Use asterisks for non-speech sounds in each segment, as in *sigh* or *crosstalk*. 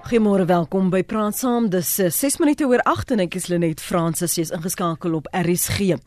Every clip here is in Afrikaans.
Goeiemôre, welkom by Praat Saam. Dis 6 uh, minute oor 8 en ek is Lenet Fransis, jy's ingeskakel op RSG.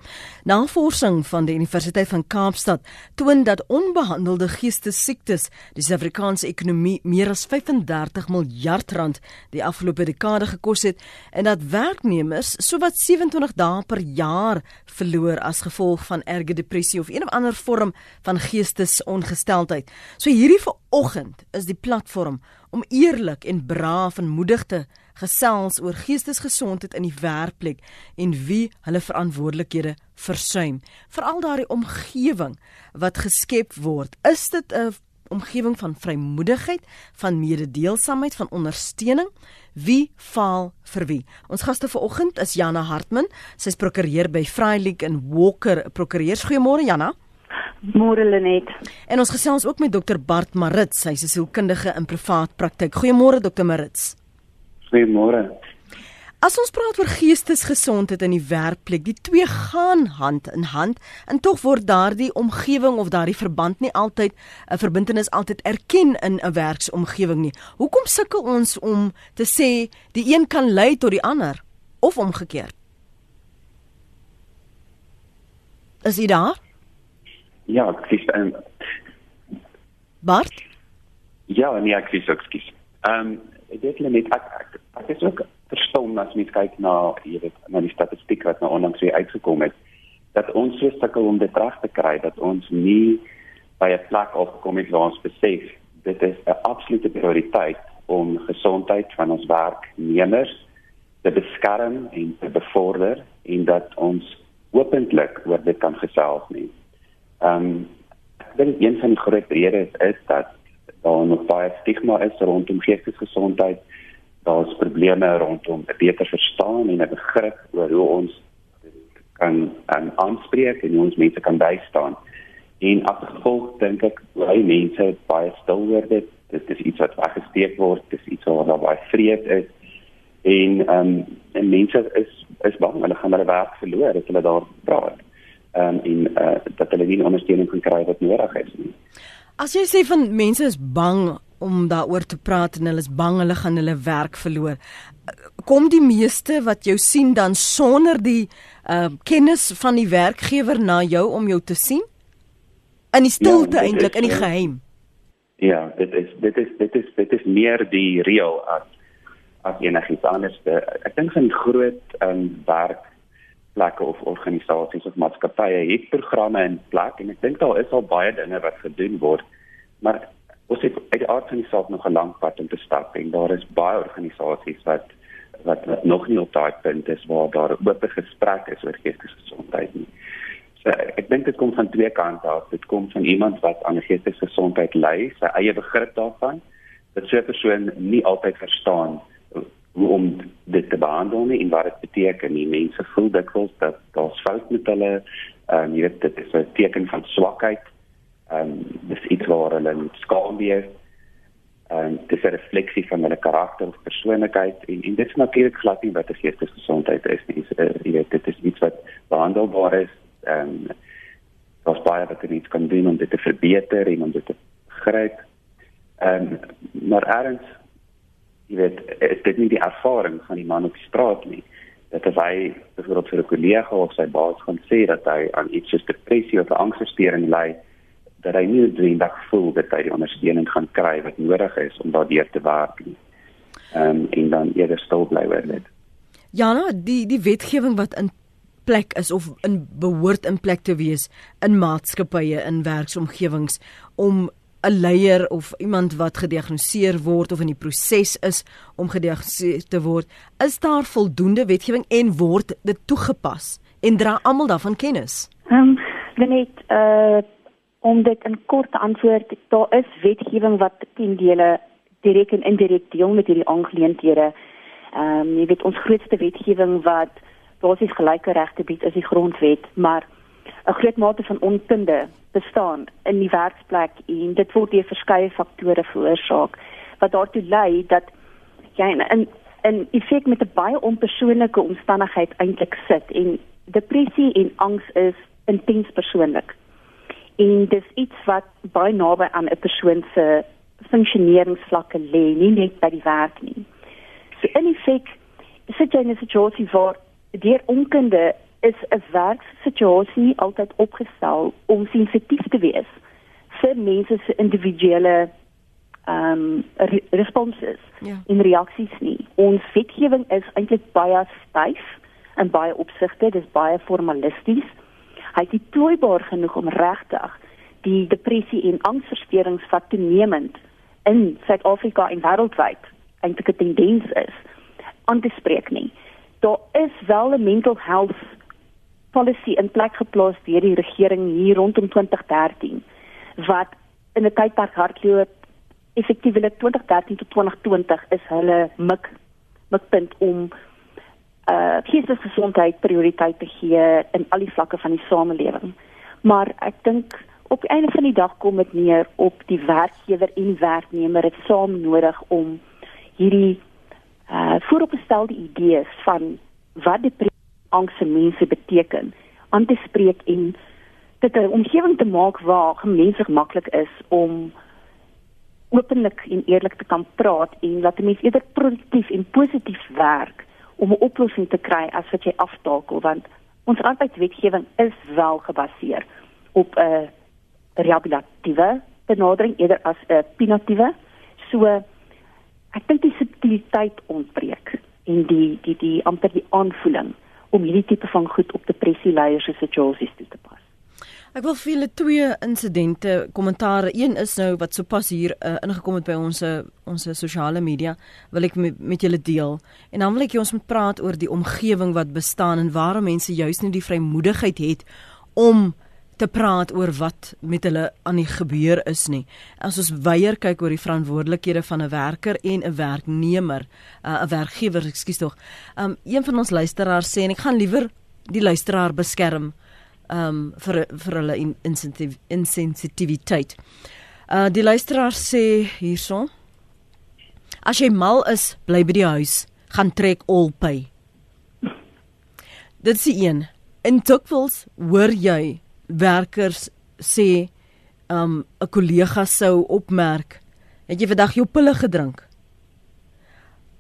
Navorsing van die Universiteit van Kaapstad toon dat onbehandelde geestesiektes die Suid-Afrikaanse ekonomie meer as 35 miljard rand die afgelope dekade gekos het en dat werknemers sowat 27 dae per jaar verloor as gevolg van erge depressie of een of ander vorm van geestesongesteldheid. So hierdie vanoggend is die platform om eerlik en braaf en moedig te gesels oor geestesgesondheid in die werkplek en wie hulle verantwoordelikhede versuim. Veral daardie omgewing wat geskep word. Is dit 'n omgewing van vrymoedigheid, van mededeelsaamheid, van ondersteuning? Wie faal vir wie? Ons gaste vanoggend is Jana Hartman. Sy's prokureur by Freilich en Walker Prokureurs. Goeiemôre Jana. Môre Lenet. En ons gesels ook met dokter Bart Marits, hy's 'n sielkundige in privaat praktyk. Goeiemôre dokter Marits. Goeiemôre. As ons praat oor geestesgesondheid in die werkplek, die twee gaan hand in hand en tog word daardie omgewing of daardie verband nie altyd 'n verbintenis altyd erken in 'n werksomgewing nie. Hoekom sukkel ons om te sê die een kan lei tot die ander of omgekeerd? Is dit daar? Ja, ek sê ehm Bart? Ja, nee, ek sê ek sê. Ehm ek dink net ek ek, ek is ook verstom as mens kyk na jy weet na die statistiek wat nou onlangs weer uitgekom het dat ons so sukkel om dit reg te kry dat ons nie by 'n plek opkom het waar ons besef dit is 'n absolute prioriteit om gesondheid van ons werknemers te beskerm en te bevorder en dat ons openlik oor dit kan gesels nie. Ehm um, dink een van die groot redes is dat daar nog baie stigma is rondom geestesgesondheid. Daar's probleme rondom 'n beter verstaan en 'n begrip oor hoe ons kan um, aanspreek en hoe ons mense kan bystaan. En as gevolg dink ek baie mense baie stil word dit. Dit is iets wat weggesteek word, dit is iets wat baie vreed is. En ehm um, en mense is is bang hulle gaan hulle werk verloor as hulle daar praat um, en uh, dat hulle nie ondersteuning kan kry wat nodig is nie. As jy sê van mense is bang om daaroor te praat en hulle is bang hulle gaan hulle werk verloor. Kom die meeste wat jou sien dan sonder die uh, kennis van die werkgewer na jou om jou te sien? In die stilte ja, eintlik in die geheim. Ja, dit is dit is dit is dit is meer die reël as as enigiets anders. Ek dink 'n groot um, werk plekke of organisasies of maatskappye het programme in plek en ek dink daar is al baie dinge wat gedoen word. Maar ons het uit die aard van die saak nog 'n lang pad om te stap en daar is baie organisasies wat wat, wat nog nie op daai punt is waar daar 'n oop gesprek is oor geestesgesondheid nie. So ek dink dit kom van twee kante af. Dit kom van iemand wat aan geestesgesondheid ly, sy eie begrip daarvan. Dat so 'n persoon nie altyd verstaan hoe om dit te behandel nie en wat dit beteken nie. Mense voel dikwels dat daar's fout met hulle. Ehm um, jy weet dit is 'n teken van swakheid. Ehm um, dis iets waar hulle skaam wees. Ehm um, dis 'n refleksie van hulle karakter of persoonlikheid en en dit is natuurlik glad nie wat 'n geestesgesondheid is nie. Uh, jy weet dit is iets wat behandelbaar is. Ehm um, daar's baie wat jy kan doen om dit te verbeter en om dit te gryp. Ehm um, maar erns jy weet is dit nie die ervaring van die man op die straat nie dat hy byvoorbeeld vir 'n kollega of sy baas gaan sê dat hy aan iets soos depressie of angsversteuring ly dat hy nie noodwendig voel dat hy die ondersteuning gaan kry wat nodig is om daardeur te werk nie. Um, en dan eerder stil bly oor dit. Ja, nou die die wetgewing wat in plek is of in behoort in plek te wees in maatskappye in werksomgewings om 'n leier of iemand wat gediagnoseer word of in die proses is om gediagnoseer te word, is daar voldoende wetgewing en word dit toegepas en dra almal daarvan kennis? Ehm, um, net uh om dit in kort te antwoord, daar is wetgewing wat teen dele direk en indirek deel met hierdie aangeleenthede. Ehm um, jy weet ons grootste wetgewing wat basies gelyke regte bied is die grondwet, maar 'n groot mate van onkunde bestaan in die werksplek en dit word deur verskeie faktore veroorsaak wat daartoe lei dat jy in in, in effek met 'n baie onpersoonlike omstandigheid eintlik sit en depressie en angs is intens persoonlik. En dis iets wat baie naby aan 'n persoon se funksioneringsvlakke lê, nie net by die werk nie. So in effek sit jy in 'n situasie waar deur onkunde is 'n werksituasie altyd opgestel om sensitief te wees vir mense se individuele ehm um, re responses ja. in reaksies nie. Ons wetgewing is eintlik baie styf in baie opsigte, dis baie formalisties. Hy is toebaar genoeg om regtig die depressie en angsversteurings wat toenemend in Suid-Afrika en wêreldwyd eintlik 'n tendens is aan te spreek nie. Daar is wel 'n mental health policy in plek geplaas deur die regering hier rondom 2013 wat in 'n tydperk hardloop effektiewelik 2013 tot 2020 is hulle mik mikpunt om uh geestesgesondheid prioriteit te gee in al die vlakke van die samelewing. Maar ek dink op die einde van die dag kom dit neer op die werkgewer en werknemer het saam nodig om hierdie uh vooropgestelde idees van wat die angs vir mense beteken aan te spreek en dit 'n omgewing te maak waar mense maklik is om openlik en eerlik te kan praat en laat mense eerder produktief en positief werk om 'n oplossing te kry as wat jy aftakel want ons arbeidswetgewing is wel gebaseer op 'n rehabilitatiewe benadering eerder as 'n punitiewe so ek dink die subtiliteit ontbreek en die die die amper die aanvoeling om hierdie tipe van goed op depressie leiers se situasies toe te pas Ek wil vir julle twee insidente kommentaar. Een is nou wat sopas hier uh, ingekom het by ons ons sosiale media wil ek met, met julle deel. En dan wil ek jy ons moet praat oor die omgewing wat bestaan en waarom mense juis nie die vrymoedigheid het om te praat oor wat met hulle aan die gebeur is nie. As ons weier kyk oor die verantwoordelikhede van 'n werker en 'n werknemer, uh, 'n werkgewer, ekskuus tog. Um een van ons luisteraars sê en ek gaan liewer die luisteraar beskerm um vir vir hulle insensitiwiteit. Uh die luisteraar sê hierson As jy mal is, bly by die huis, gaan trek al pay. Dit is een. In Tukwils hoor jy werkers sê um 'n kollega sou opmerk, het jy vandag jou pille gedrink?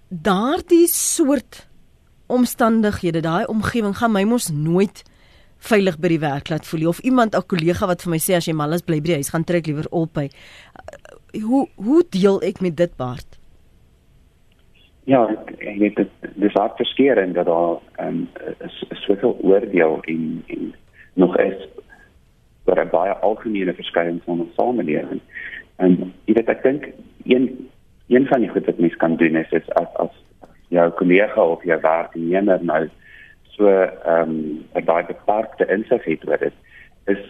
Daardie soort omstandighede, daai omgewing gaan my mos nooit veilig by die werk laat voel of iemand 'n kollega wat vir my sê as jy mal is bly by die huis gaan trek liewer op by hoe hoe deel ek met dit baard ja ek weet dit dis ook verskeerend dat daar 'n um, soveel oordeel en en nog is oor 'n baie algemene verskyning van ons samelewing en jy weet ek dink een een van die goed wat mens kan doen is, is as as jou kollega of jou werknemer nou so ehm um, 'n baie beperkte insig het oor dit is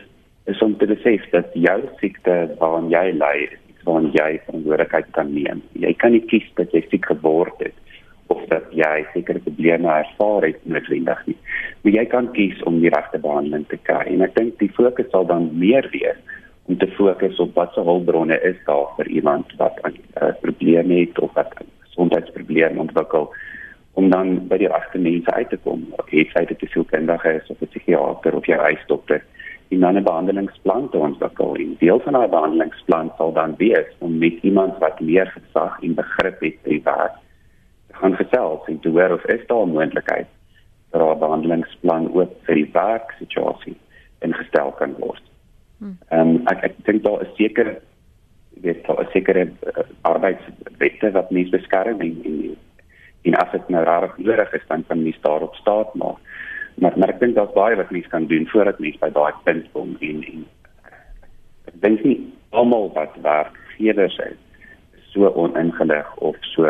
is om te besef dat jou siekte waaraan jy ly waaraan jy verantwoordelikheid kan neem. Jy kan nie kies dat jy siek geword het of dat jy sekere probleme ervaar het noodwendig nie. Maar jy kan kies om die regte behandeling te kry. En ek dink die fokus sal dan meer wees om te fokus op watse hulpbronne is daar vir iemand wat 'n uh, probleem het of wat 'n gesondheidsprobleem ontwikkel om dan by die regte mense uit te kom. Het sy dit sielkundige is of 'n psigiater of 'n huisdokter en dan 'n behandelingsplan te ontwikkel. En deel van daai behandelingsplan sal dan wees om met iemand wat meer gesag en begrip het by werk te gaan gesels en te hoor of is daar 'n moontlikheid dat 'n behandelingsplan ook vir die werksituasie ingestel kan word. Hmm. Ehm um, ek ek dink daar is seker weet daar is sekere uh, arbeidswette wat mens beskerm en, en en as dit nou rarig nodig is dan kan mens daarop staat maak. Maar maar ek dink daar's baie wat mens kan doen voordat mens by daai punt kom en en ek dink nie almal wat werkgewers is so oningelig of so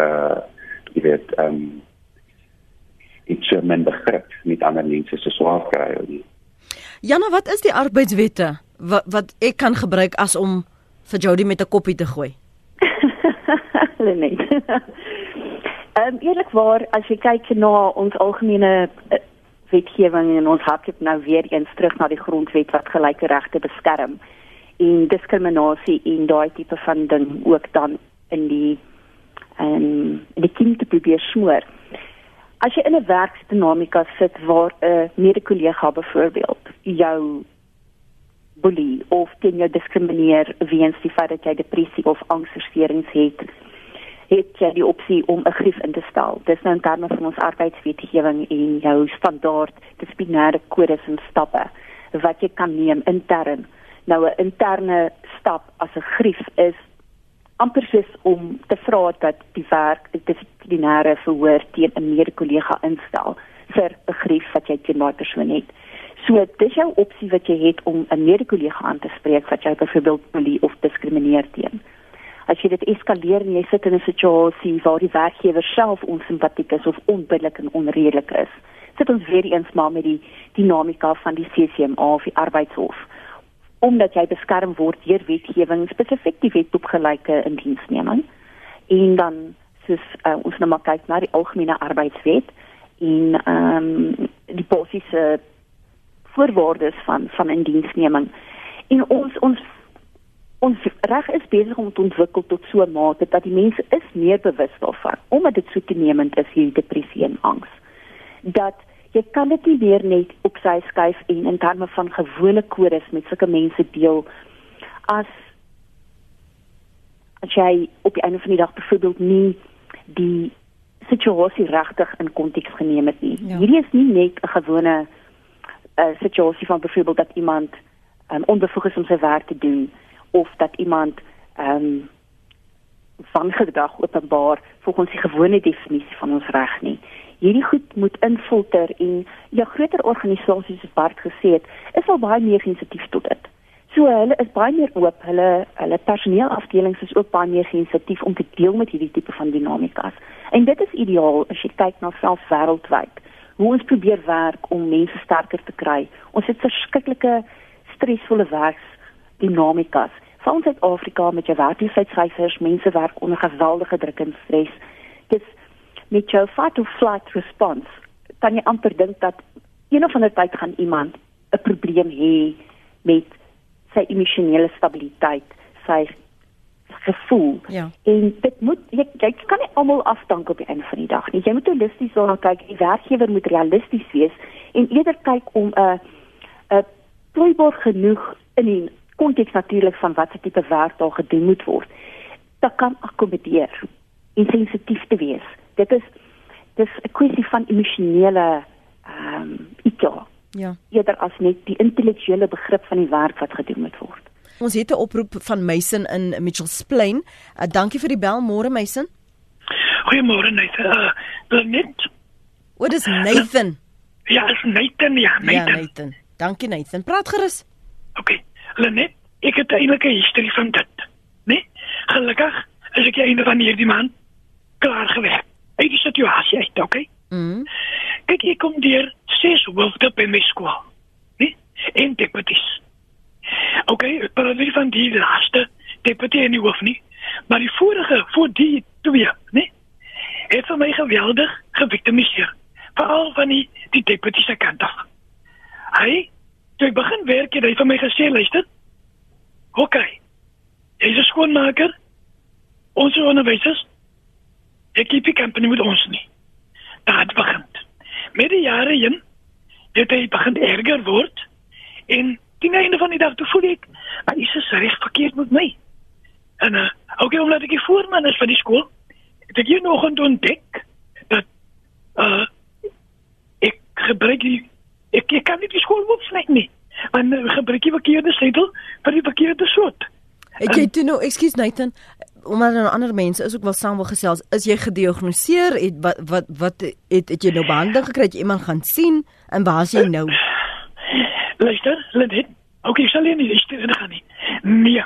jy weet ehm um, iets men begrip met ander mense se swaar kry. Jana, wat is die arbeidswette wat wat ek kan gebruik as om vir Jody met 'n koppie te gooi? *laughs* Hulle nee. *laughs* Ehm um, eerlikwaar as jy kyk na ons algemene uh, wetgewing en ons hardloop nou weer eens terug na die grondwet wat gelyke regte beskerm en diskriminasie en daai tipe van ding ook dan in die um, in die kind te probeer smoor. As jy in 'n werksdinamika sit waar 'n mede-kollega byvoorbeeld jou boelie of teen jou diskrimineer weens die feit dat jy depressie of angsversteurings het, het jy die opsie om 'n grief in te stel. Dis nou in terme van ons arbeidswetgewing en jou standaard dissiplinêre kodes en stappe wat jy kan neem intern. Nou 'n interne stap as 'n grief is amper soos om te vra dat die werk dissiplinêre verhoor teen 'n mede-kollega instel vir 'n grief wat jy teen daai persoon het. So dis jou opsie wat jy het om 'n mede-kollega aan te spreek wat jy byvoorbeeld boelie of diskrimineer teen. As jy dit eskaleer en jy sit in 'n situasie waar die werkgewer self onsimpatiek is of onbillik en onredelik is, sit ons weer eens maar met die dinamika van die CCMA of die arbeidshof omdat jy beskerm word deur wetgewing spesifiek die wet op gelyke indiensneming en dan soos uh, ons nou maar kyk na die algemene arbeidswet en ehm um, die basiese voorwaardes van van indiensneming. En ons ons ons reg is besig om te ontwikkel tot so 'n mate dat die mense is meer bewus daarvan omdat dit so toenemend is hierdie depressie en angs. Dat jy kan dit nie weer net op sy skuif en in terme van gewone kodes met sulke mense deel as as jy op die einde van die dag byvoorbeeld nie die situasie regtig in konteks geneem het nie. Ja. Hierdie is nie net 'n gewone uh, situasie van byvoorbeeld dat iemand um, onbevoeg is om sy werk te doen of dat iemand ehm um, van gedrag openbaar volgens die gewone definisie van ons reg nie. Hierdie goed moet infilter en ja groter organisasies soos Bart gesê het, is al baie meer sensitief tot dit. So hulle is baie meer oop. Hulle hulle personeelafdelings is ook baie meer sensitief om te deel met hierdie tipe van dinamikas. En dit is ideaal as jy kyk na self wêreldwyd. Hoe ons probeer werk om mense sterker te kry. Ons het verskriklike stresvolle werksdinamikas. Van Suid-Afrika met jou werkloosheidsyfers, mense werk onder geweldige druk en stres. Dis met jou fight or flight response. Dan jy amper dink dat een of ander tyd gaan iemand 'n probleem hê met sy emosionele stabiliteit, sy gevoel. Ja. En dit moet jy, jy kan nie almal afdank op die einde van die dag nie. Jy moet holisties daarna kyk. Die werkgewer moet realisties wees en eerder kyk om 'n 'n plooibaar genoeg in die konteks natuurlik van watter tipe werk daar gedoen moet word. Dat kan akkommodeer en sensitief te wees. Dit is dis 'n kwessie van emosionele ehm um, IQ Ja. Eerder as net die intellektuele begrip van die werk wat gedoen moet word. Ons het 'n oproep van Mason in Mitchells Plain. Uh, dankie vir die bel, môre Mason. Goeiemôre Nathan. Uh, net. Wat is Nathan? Ja, is Nathan, ja, Nathan. Ja, Nathan. Dankie Nathan. Praat gerus. OK. Lenet, ek het eintlik 'n historie van dit. Nee? Gelukkig is ek einde van hierdie maand klaar gewerk. Uit die situasie uit, OK? Mhm. Kyk, ek kom deur ses hoofde by my skool. Nee? En deputies. Okay, maar nie van die laaste deputy en die hoof nie, maar die vorige voor die twee, nee? Het vir my geweldig geviktimiseer. Veral van die die deputy se kant af. Hy, toe ek begin werk, het hy vir my gesê, luister. Okay. Jy is 'n skoonmaker. Ons onderwysers. Ek kyk die company met ons nie. Daar begin. Met die jare heen het hy begin erger word en teen einde van die dag toe voel ek maar is dit reg verkeerd met my? En uh, okay omdat ek die voorman is van die skool het ek nog ontdek dat uh, ek gebruik die ek, ek kan nie die skool opsluit nie want uh, gebruik die verkeerde sleutel vir die verkeerde soort Ek jy toe nou, ekskuus Nathan, omdat dan ander mense is ook wel saam wil gesels. Is jy gediagnoseer? Het wat wat wat het het jy nou behandeling gekry? Het jy iemand gaan sien en waar is jy nou? Luister, let dit. Okay, sal jy nie dis te gaan nie. Nee.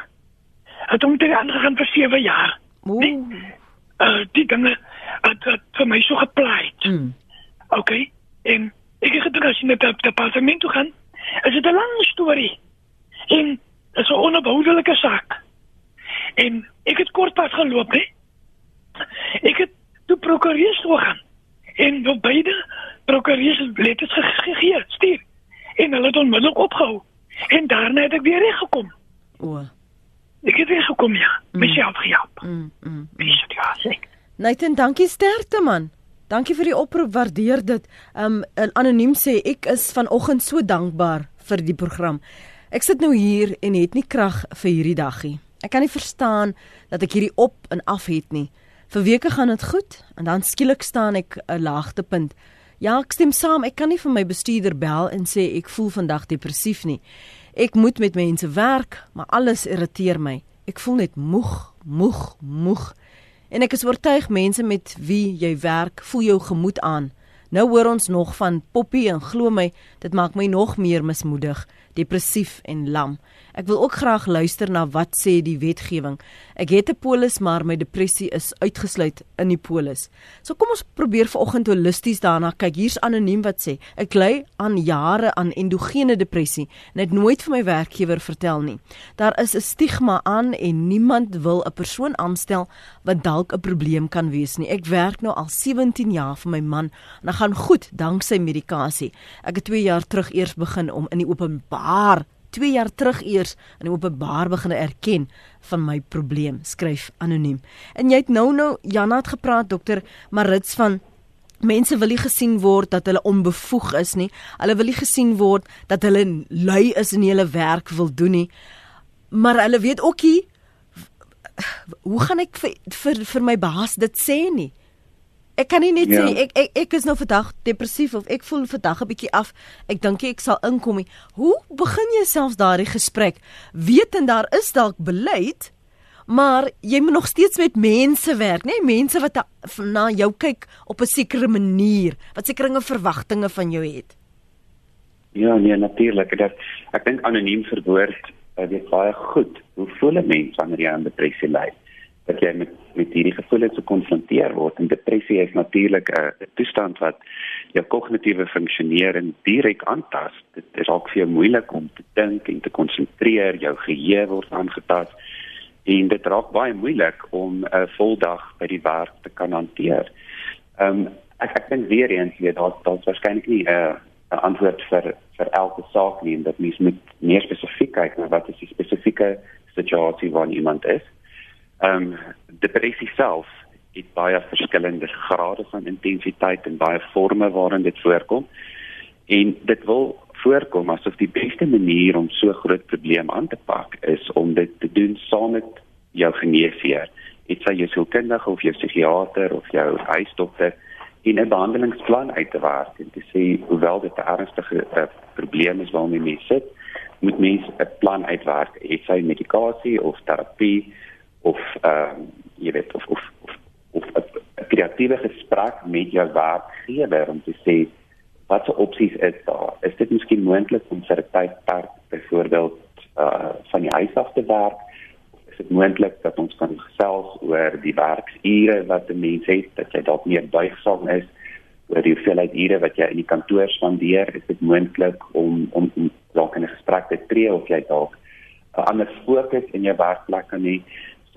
Het hom te aangegaan vir 7 jaar. Ooh. Nee. Uh die dinge het, het vir my so gepleit. Mm. Okay. En ek het gedink as jy net op die departement toe gaan, is dit 'n lang storie. En dit is 'n onophoudelijke saak. En ek het kort pas geloop, hè. Ek het toe prokureurs toe gaan. En nou beide prokureurs letters gegee, stuur. En hulle het onmiddellik opgehou. En daarna het ek weer reg gekom. O. Ek het weer gekom ja, Mm. myself gehelp. Mm, mm. Dis dit ja, sê. Nathan, dankie sterkte man. Dankie vir die oproep, waardeer dit. Um anoniem sê ek is vanoggend so dankbaar vir die program. Ek sit nou hier en het nie krag vir hierdie daggie. Ek kan nie verstaan dat ek hierdie op en af het nie. Vir weke gaan dit goed en dan skielik staan ek 'n laagtepunt. Ja, ek stem saam. Ek kan nie vir my bestuurder bel en sê ek voel vandag depressief nie. Ek moet met mense werk, maar alles irriteer my. Ek voel net moeg, moeg, moeg. En ek is oortuig mense met wie jy werk, voel jou gemoed aan. Nou hoor ons nog van Poppy en glo my, dit maak my nog meer mismoedig, depressief en lam. Ek wil ook graag luister na wat sê die wetgewing. Ek het 'n polis, maar my depressie is uitgesluit in die polis. So kom ons probeer vanoggend holisties daarna kyk. Hier's anoniem wat sê: Ek ly aan jare aan endogene depressie en het nooit vir my werkgewer vertel nie. Daar is 'n stigma aan en niemand wil 'n persoon aanstel wat dalk 'n probleem kan wees nie. Ek werk nou al 17 jaar vir my man en dit gaan goed danksy medikasie. Ek het 2 jaar terug eers begin om in die openbaar 2 jaar terug eers in openbaar begin erken van my probleem, skryf anoniem. En jy het nou nou Janna het gepraat dokter Marits van mense wil nie gesien word dat hulle onbevoeg is nie. Hulle wil nie gesien word dat hulle lui is en hulle werk wil doen nie. Maar hulle weet ook nie hoe gaan ek vir vir, vir my baas dit sê nie? Ek kan nie net ja. sê ek, ek ek is nou vandag depressief of ek voel vandag 'n bietjie af. Ek dink ek sal inkom nie. Hoe begin jy selfs daardie gesprek? Weet en daar is dalk beleid, maar jy moet nog steeds met mense werk, nê? Mense wat na jou kyk op 'n sekere manier, wat sekeringe verwagtinge van jou het. Ja, nee, natuurlik. Ek ek dink anoniem verwoord, uh, weet baie goed hoe voel 'n mens wanneer jy aan depressie ly dat jy met met hierdie gevoelens gekonfronteer word en depressie is natuurlik 'n uh, toestand wat jou kognitiewe funksionering direk aantas. Dit is ook vir jou moeilik om te dink en te konsentreer, jou geheue word aangetast en dit raak baie moeilik om 'n uh, voldag by die werk te kan hanteer. Ehm um, ek ek dink weer eens jy daar daar's waarskynlik nie 'n uh, antwoord vir vir elke saak nie, dat mens moet meer spesifiek kyk na wat is die spesifieke situasie waarin iemand is. Ehm um, depressie self het baie verskillende grade van intensiteit en baie forme waarin dit voorkom. En dit wil voorkom asof die beste manier om so groot probleem aan te pak is om dit te doen saam met jou geneesheer. Dit sê jou sielkundige of jou psigiater of jou huisdokter in 'n behandelingsplan uit te werk en te sê hoewel dit 'n ernstige uh, probleem is waarmee jy sit, moet mens 'n plan uitwerk, het sy medikasie of terapie of ehm uh, jy weet of of of 'n kreatiewe gesprek met jou werkgewer om te sê watse opsies is daar? Is dit miskien moontlik om vir 'n tydperk byvoorbeeld uh van die huis af te werk? Is dit moontlik dat ons kan gesels oor die werksure wat 'n mens het, dat jy dalk meer buigsaam is oor die hoeveelheid ure wat jy in die kantoor spandeer? Is dit moontlik om om dalk in 'n gesprek te tree of jy dalk 'n ander fokus in jou werkplek kan hê?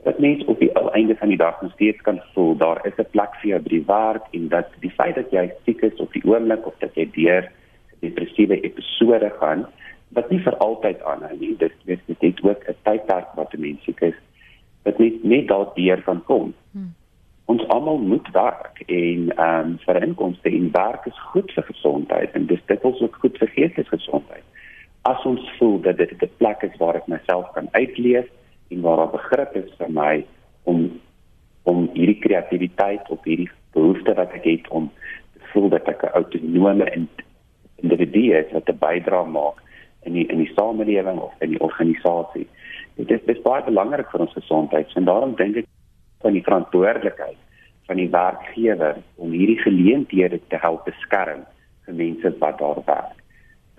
Dat mens op die einde van die dag nog steeds kan voel daar is 'n plek vir jou by die werk en dat die feit dat jy siek is op die oomblik of dat jy deur depressiewe episode gaan wat nie vir altyd aanhou nie dit weet dit het ook 'n tydperk wat 'n mens siek is dat net net daardeur kan kom hmm. ons almal moet werk en ehm um, vir inkomste en werk is goed vir gesondheid en dis dit is ook goed vir geestelike gesondheid as ons voel dat dit 'n plek is waar ek myself kan uitleef en waar daar begrip is vir my om om hierdie kreatiwiteit op hierdie behoefte wat ek het om te voel dat ek 'n autonome individu is wat 'n bydrae maak in die in die samelewing of in die organisasie. Dit is, is baie belangrik vir ons gesondheid en daarom dink ek van die verantwoordelikheid van die werkgewer om hierdie geleenthede te help beskerm vir mense wat daar werk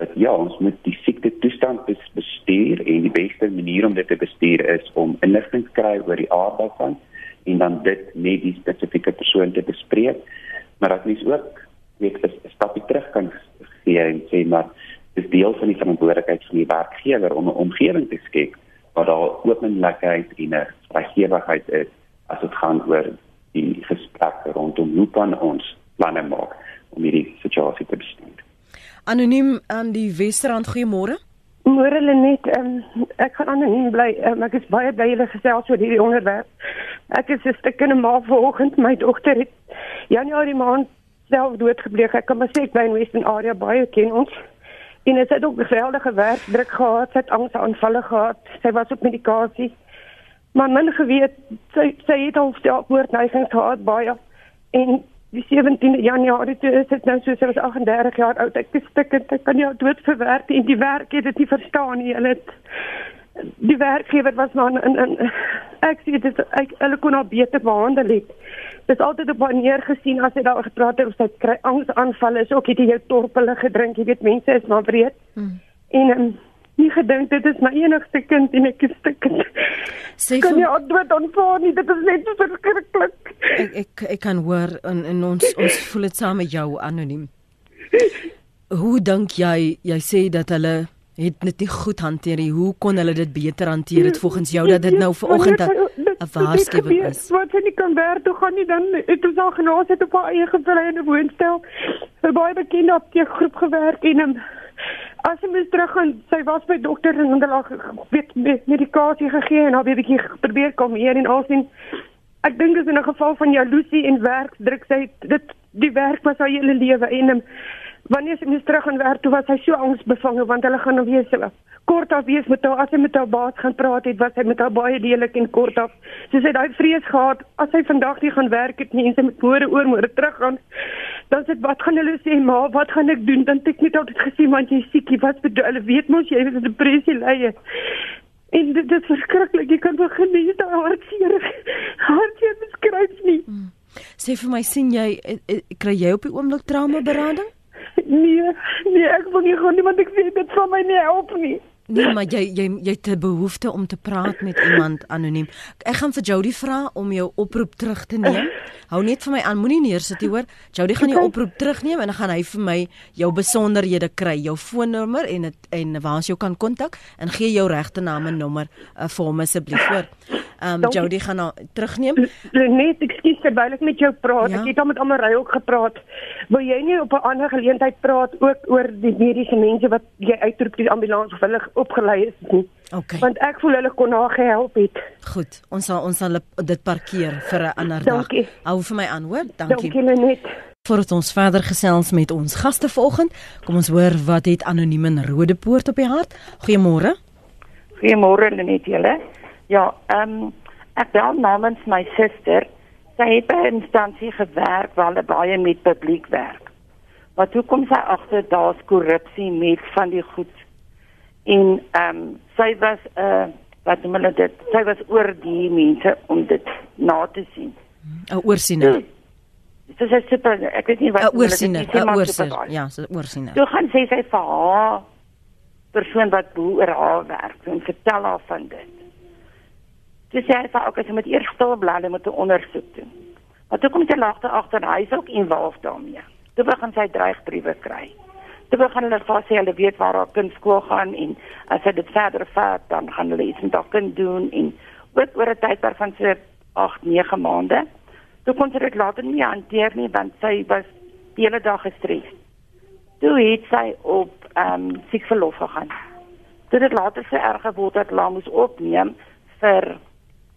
dat ja, ons moet die siekte toestand bestuur en die beste manier om dit te bestuur is om inligting te kry oor die aard daarvan en dan dit met die spesifieke persoon te bespreek. Maar dat mens ook weet 'n stapie terug kan gee en sê maar dis deel van die verantwoordelikheid van die werkgewer om 'n omgewing te skep waar daar openlikheid en 'n vrygewigheid is as dit gaan oor die gesprekke rondom hoe kan ons planne maak om hierdie situasie te bestuur. Anoniem aan die Westerrand, goeiemôre. Môre Lenet, um, ek gaan anoniem bly. Um, ek is baie bly julle gesels oor hierdie onderwerp. Ek is 'n stuk in 'n maal vanoggend. My dogter het Januarie maand self doodgebleek. Ek kan maar sê ek bly in Western area baie ken ons. En sy het ook geweldige werkdruk gehad, sy het angsaanvalle gehad, sy was op medikasie. Maar min geweet, sy sy het al selfmoordneigings gehad baie. En die 17 Januarie toe is dit nou so sy was 38 jaar oud. Ek is stikkend, ek kan nie dood verwerk en die werk het dit nie verstaan nie. Hulle het die werkgewer was maar in in ek sê dit ek hulle kon haar beter behandel het. Dit is altyd op wanneer gesien as jy daar gepraat het of sy kry angsaanvalle is ook het jy jou torpele gedrink, jy weet mense is maar breed. Hmm. En um, nie gedink dit is my enigste kind en ek is stikkend. Sê kan jy antwoord aanvaar nie, dit is net verskriklik. Ek ek ek kan hoor in in ons ons voel dit saam met jou anoniem. Hoe dink jy jy sê dat hulle het dit nie goed hanteer nie. Hoe kon hulle dit beter hanteer het volgens jou dat dit nou vanoggend 'n waarskuwing is? Wat sy nie kan werk toe gaan nie dan het ons al genaas het op haar eie gevleide woonstel. 'n Baie bekende apteekgroep gewerk en um, as sy moes terug gaan, sy was by dokter en hulle het medikasie gegee en haar bietjie probeer kom hier en alsien Ek dink dit is in 'n geval van jaloesie en werkdruk. Sy dit die werk was haar hele lewe en um, wanneer sy moes terug aan werk toe was sy so angsbevange want hulle gaan nou weer hulle kort af wees met haar. As sy met haar baas gaan praat het was sy met haar baie deelik en kort af. Sy het daai vrees gehad as sy vandag nie gaan werk het nie en sy met môre oor môre terug gaan dan sê wat gaan hulle sê ma? Wat gaan ek doen? Dan het ek net altyd gesê want jy siekie wat bedoel hulle weet mos jy het depressie lei en dit is verskriklik. Jy kan begin nie daai hartseer hartseer beskryf nie. Hmm. sê vir my sien jy eh, eh, kry jy op die oomblik trauma berading? Nee, nee, ek wil nie gaan nie want ek weet dit van my nie help nie. Nee, maar jy jy jy het 'n behoefte om te praat met iemand anoniem. Ek gaan vir Jody vra om jou oproep terug te neem. Hou net vir my aan, moenie neersit hier hoor. Jody gaan jou oproep terugneem en dan gaan hy vir my jou besonderhede kry, jou foonnommer en het, en waar ons jou kan kontak en gee jou regte naam en nommer uh, vir hom asseblief hoor. Ehm um, Jody gaan nou terugneem. Net ekskuus terwyl ek met jou praat. Ja? Ek het al met Amarai ook gepraat. Wil jy nie op 'n ander geleentheid praat ook oor die mediese mense wat jy uitroep die ambulans of hulle opgelei is nie? Okay. Want ek voel hulle kon haar gehelp het. Goed. Ons sal ons sal dit parkeer vir 'n ander dag. Dankie. Hou vir my aan, hoor? Dankie. Dankie net. Voordat ons verder gesels met ons gaste vanoggend, kom ons hoor wat het anoniem in Rodepoort op die hart. Goeiemôre. Goeiemôre Lenet julle. Ja, ehm um, ek bel namens my suster. Sy het by 'n instansie gewerk waar hulle baie met publiek werk. Maar toe kom sy agter daar's korrupsie met van die goed. En ehm um, sy was 'n uh, wat noem hulle dit? Sy was oor die mense om dit na te sien. 'n Oorsiener. Dit is super. Ek weet nie wat hulle dit sê maar oorsiener. Ja, so oorsiener. Toe gaan sê sy vir haar persoon wat bo oor haar werk en vertel haar van dit. Dis sê sy ook as jy met eers stil bly met 'n ondersoek doen. Maar toe kom sy lagte agter hy is ook involved daarmee. Toe begin sy dreigbriewe kry. Toe begin hulle vas sê hulle weet waar haar kind skool gaan en as sy dit verder vat dan gaan hulle iets met haar kind doen en ook oor 'n tydperk van so 8, 9 maande. Toe kon sy dit later nie hanteer nie want sy was die hele dag gestres. Toe het sy op ehm um, siek verlof gegaan. Toe dit later so erg geword het hulle moes opneem vir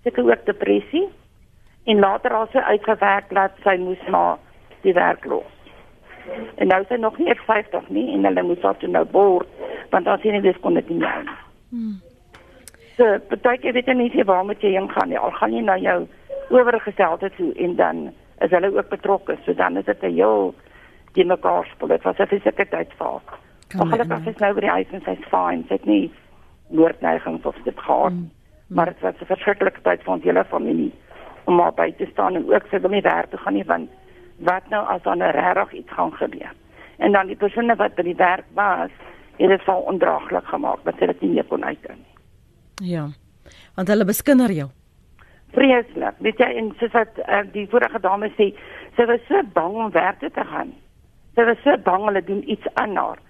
seker ook depressie en later al sy uitgewerk dat sy moes maar die werk los. En nou sy nog nie 50 nie en hulle moet haar toe nou bord want as sy nie dis kon dit nie nou. Hmm. So, baie ek weet nie waar moet jy heen gaan nie. Al gaan jy na jou oorgestelde toe en dan is hulle ook betrokke. So dan is dit 'n heel die mekaar spel. Dit was 'n fisieke tyd vir haar. Maar gelukkig is nou by die huis en sy's fine. Sy het nie moordneigings of dit gehad. Hmm maar dit was 'n verskriklike tyd vir ons hele familie om maar by te staan en ook sy wil nie werk toe gaan nie want wat nou as dan regtig iets gaan gebeur? En dan die persone wat by die werk was het dit val ondraaglik gemaak dat sy dit nie meer kon uitdien nie. Ja want hulle beskinder jou. Vreeslik. Weet jy en soos wat uh, die vorige dame sê sy was so bang om werk te gaan. Sy was so bang hulle doen iets aan haar.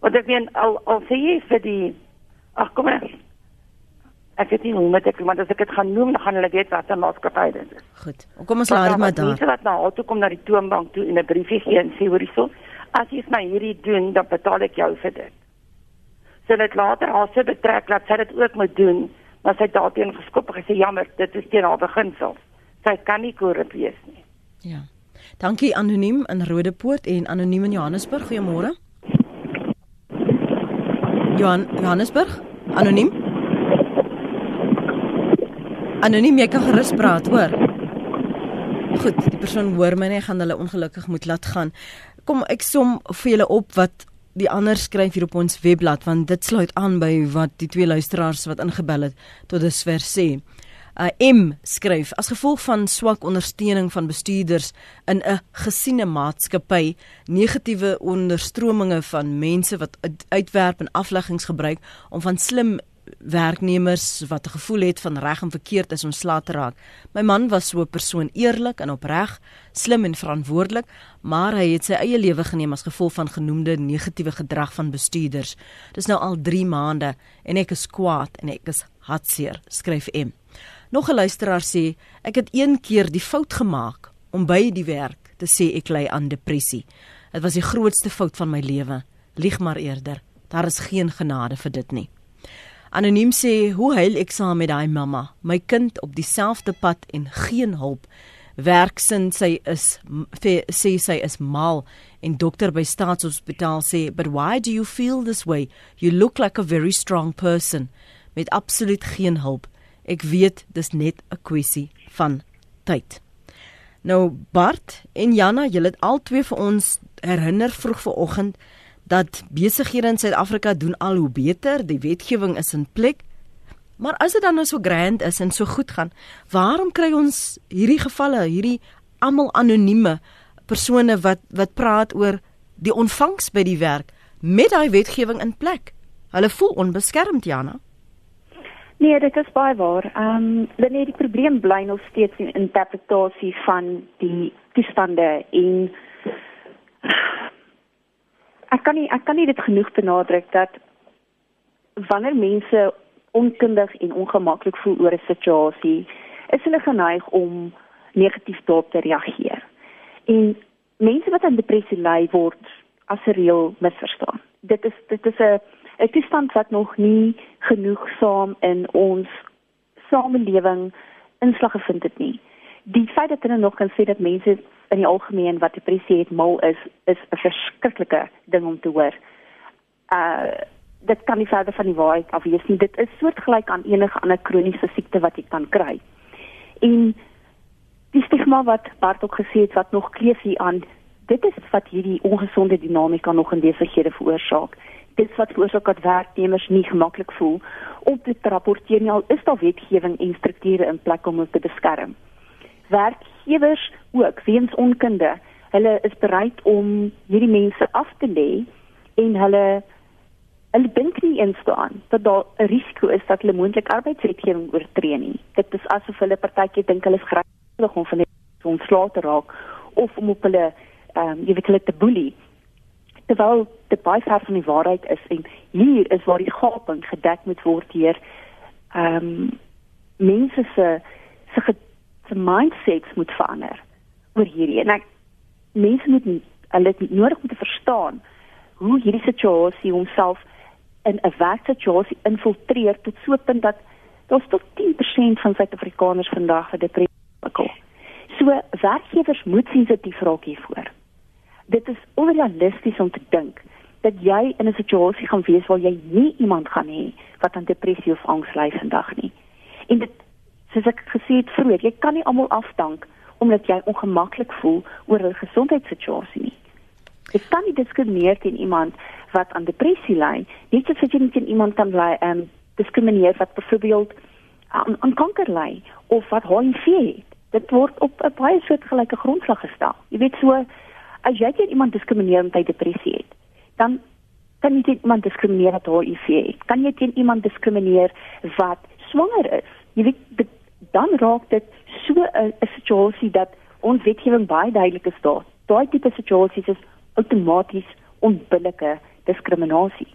Wat ek weet al al sê jy vir die ag kom maar ek weet nie hoe met ek want as ek dit gaan noem dan gaan hulle weet wat 'n maatskappy dit is. Goed. Kom ons laat dit maar daar. Mense wat na haar toe kom na die toonbank toe en 'n briefie gee en sê hoor hierso, as jy my hierdie doen, dan betaal ek jou vir dit. So dit later haar se betrek dat sy dit ook moet doen, maar sy het daarteen geskop en gesê jammer, dit is teen haar beginsel. Sy kan nie korrup wees nie. Ja. Dankie anoniem in Rodepoort en anoniem in Johannesburg. Goeiemôre. Johan Johannesburg? Anoniem? Anoniem, jy kan gerus praat, hoor. Goed, die persoon hoor my nie, gaan hulle ongelukkig moet laat gaan. Kom ek som vir julle op wat die ander skryf hier op ons webblad want dit sluit aan by wat die twee luisteraars wat ingebel het tot dusver sê. Uh, M skryf as gevolg van swak ondersteuning van bestuurders in 'n gesiene maatskappy, negatiewe onderstrominge van mense wat uitwerp en afleggings gebruik om van slim werknemers wat 'n gevoel het van reg en verkeerd is ontslae te raak. My man was so 'n persoon eerlik en opreg, slim en verantwoordelik, maar hy het sy eie lewe geneem as gevolg van genoemde negatiewe gedrag van bestuurders. Dis nou al 3 maande en ek is kwaad en ek is hartseer, skryf M. Nog 'n luisteraar sê, ek het een keer die fout gemaak om by die werk te sê ek ly aan depressie. Dit was die grootste fout van my lewe. Lieg maar eerder. Daar is geen genade vir dit nie. Anoniem sê, "Hoe huil ek saam met daai mamma? My kind op dieselfde pad en geen hulp. Werksin sy is sê sy is mal en dokter by staatshospitaal sê, "But why do you feel this way? You look like a very strong person." Met absoluut geen hulp. Ek weet dis net 'n kwessie van tyd. Nou Bart en Janna, julle het al twee vir ons herinner vroeg vanoggend dat besighede in Suid-Afrika doen al hoe beter, die wetgewing is in plek. Maar as dit dan nou so grand is en so goed gaan, waarom kry ons hierdie gevalle, hierdie almal anonieme persone wat wat praat oor die ontvangs by die werk met daai wetgewing in plek? Hulle voel onbeskermd, Jana. Nee, dit is baie waar. Ehm, um, dan nee, die probleem bly nog steeds in interpretasie van die toestande en ek kan nie ek kan nie dit genoeg benadruk dat wanneer mense onkundig en ongemaklik voel oor 'n situasie, is hulle geneig om negatief daarop te reageer. En mense wat aan depressie ly word as 'n reël misverstaan. Dit is dit is 'n 'n toestand wat nog nie genoegsaam in ons samelewing inslag gevind het nie. Die feit dat hulle nog kan sê dat mense in die algemeen wat depressie het mal is is 'n verskriklike ding om te hoor. Uh dit kan nie verder van die waarheid af wees nie. Dit is soortgelyk aan enige ander kroniese siekte wat jy kan kry. En die stigma wat Bart ook gesê het wat nog kleef hier aan, dit is wat hierdie ongesonde dinamika nog in besighede veroorsaak. Dit wat veroorsaak dat werknemers nie gemaklik voel om te rapporteer nie al is daar wetgewing en strukture in plek om hulle te beskerm. Werkgewers ook weens onkunde. Hulle is bereid om hierdie mense af te lê en hulle hulle dink nie eens daaraan dat daar 'n risiko is dat hulle moontlik arbeidswetgewing oortree nie. Dit is asof hulle partytjie dink hulle is gregtig om van hulle ontslae te raak of om op hulle ehm um, jy weet hulle te boelie. Terwyl dit baie ver van die waarheid is en hier is waar die gaping gedek moet word deur ehm um, mense se se se mindsets moet verander oor hierdie en ek mense moet hulle het nodig om te verstaan hoe hierdie situasie homself in 'n werksituasie infiltreer tot so 'n punt dat daar tot 10% van Suid-Afrikaners vandag vir depressie sukkel. So werkgewers moet sensitief raak hiervoor. Dit is onrealisties om te dink dat jy in 'n situasie gaan wees waar jy nie iemand gaan hê wat aan depressie of angs ly vandag nie. En dit soos ek gesê het vroeër, jy kan nie almal afdank omdat jy ongemaklik voel oor 'n gesondheidssituasie nie. Jy kan nie diskrimineer teen iemand wat aan depressie ly, nie soos jy teen iemand kan ly en um, diskrimineer wat byvoorbeeld aan, aan kanker ly of wat HIV het. Dit word op 'n baie soortgelyke grondslag gestel. Jy weet so as jy teen iemand diskrimineer omdat hy depressie het, dan kan jy teen iemand diskrimineer wat HIV het. Kan jy teen iemand diskrimineer wat swanger is? Jy weet dit dan raak dit so 'n situasie dat ons wetgewing baie duidelik is daar. Daai tipe situasies is outomaties onbillike diskriminasie.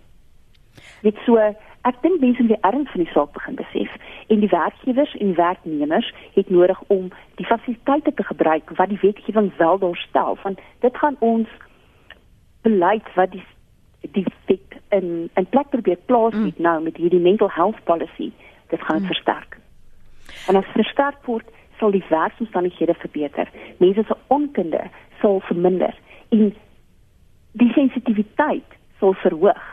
Dit so ek dink mense moet die erns van die saak begin besef en die werkgewers en die werknemers het nodig om die fasiliteite te gebruik wat die wetgewing wel daarstel want dit gaan ons beleid wat die die wet in 'n plek probeer plaas mm. nou met hierdie mental health policy dit gaan mm. versterk. En as versterk word, sal die werksomstandighede verbeter. Mense se onkunde sal verminder en die sensitiwiteit sal verhoog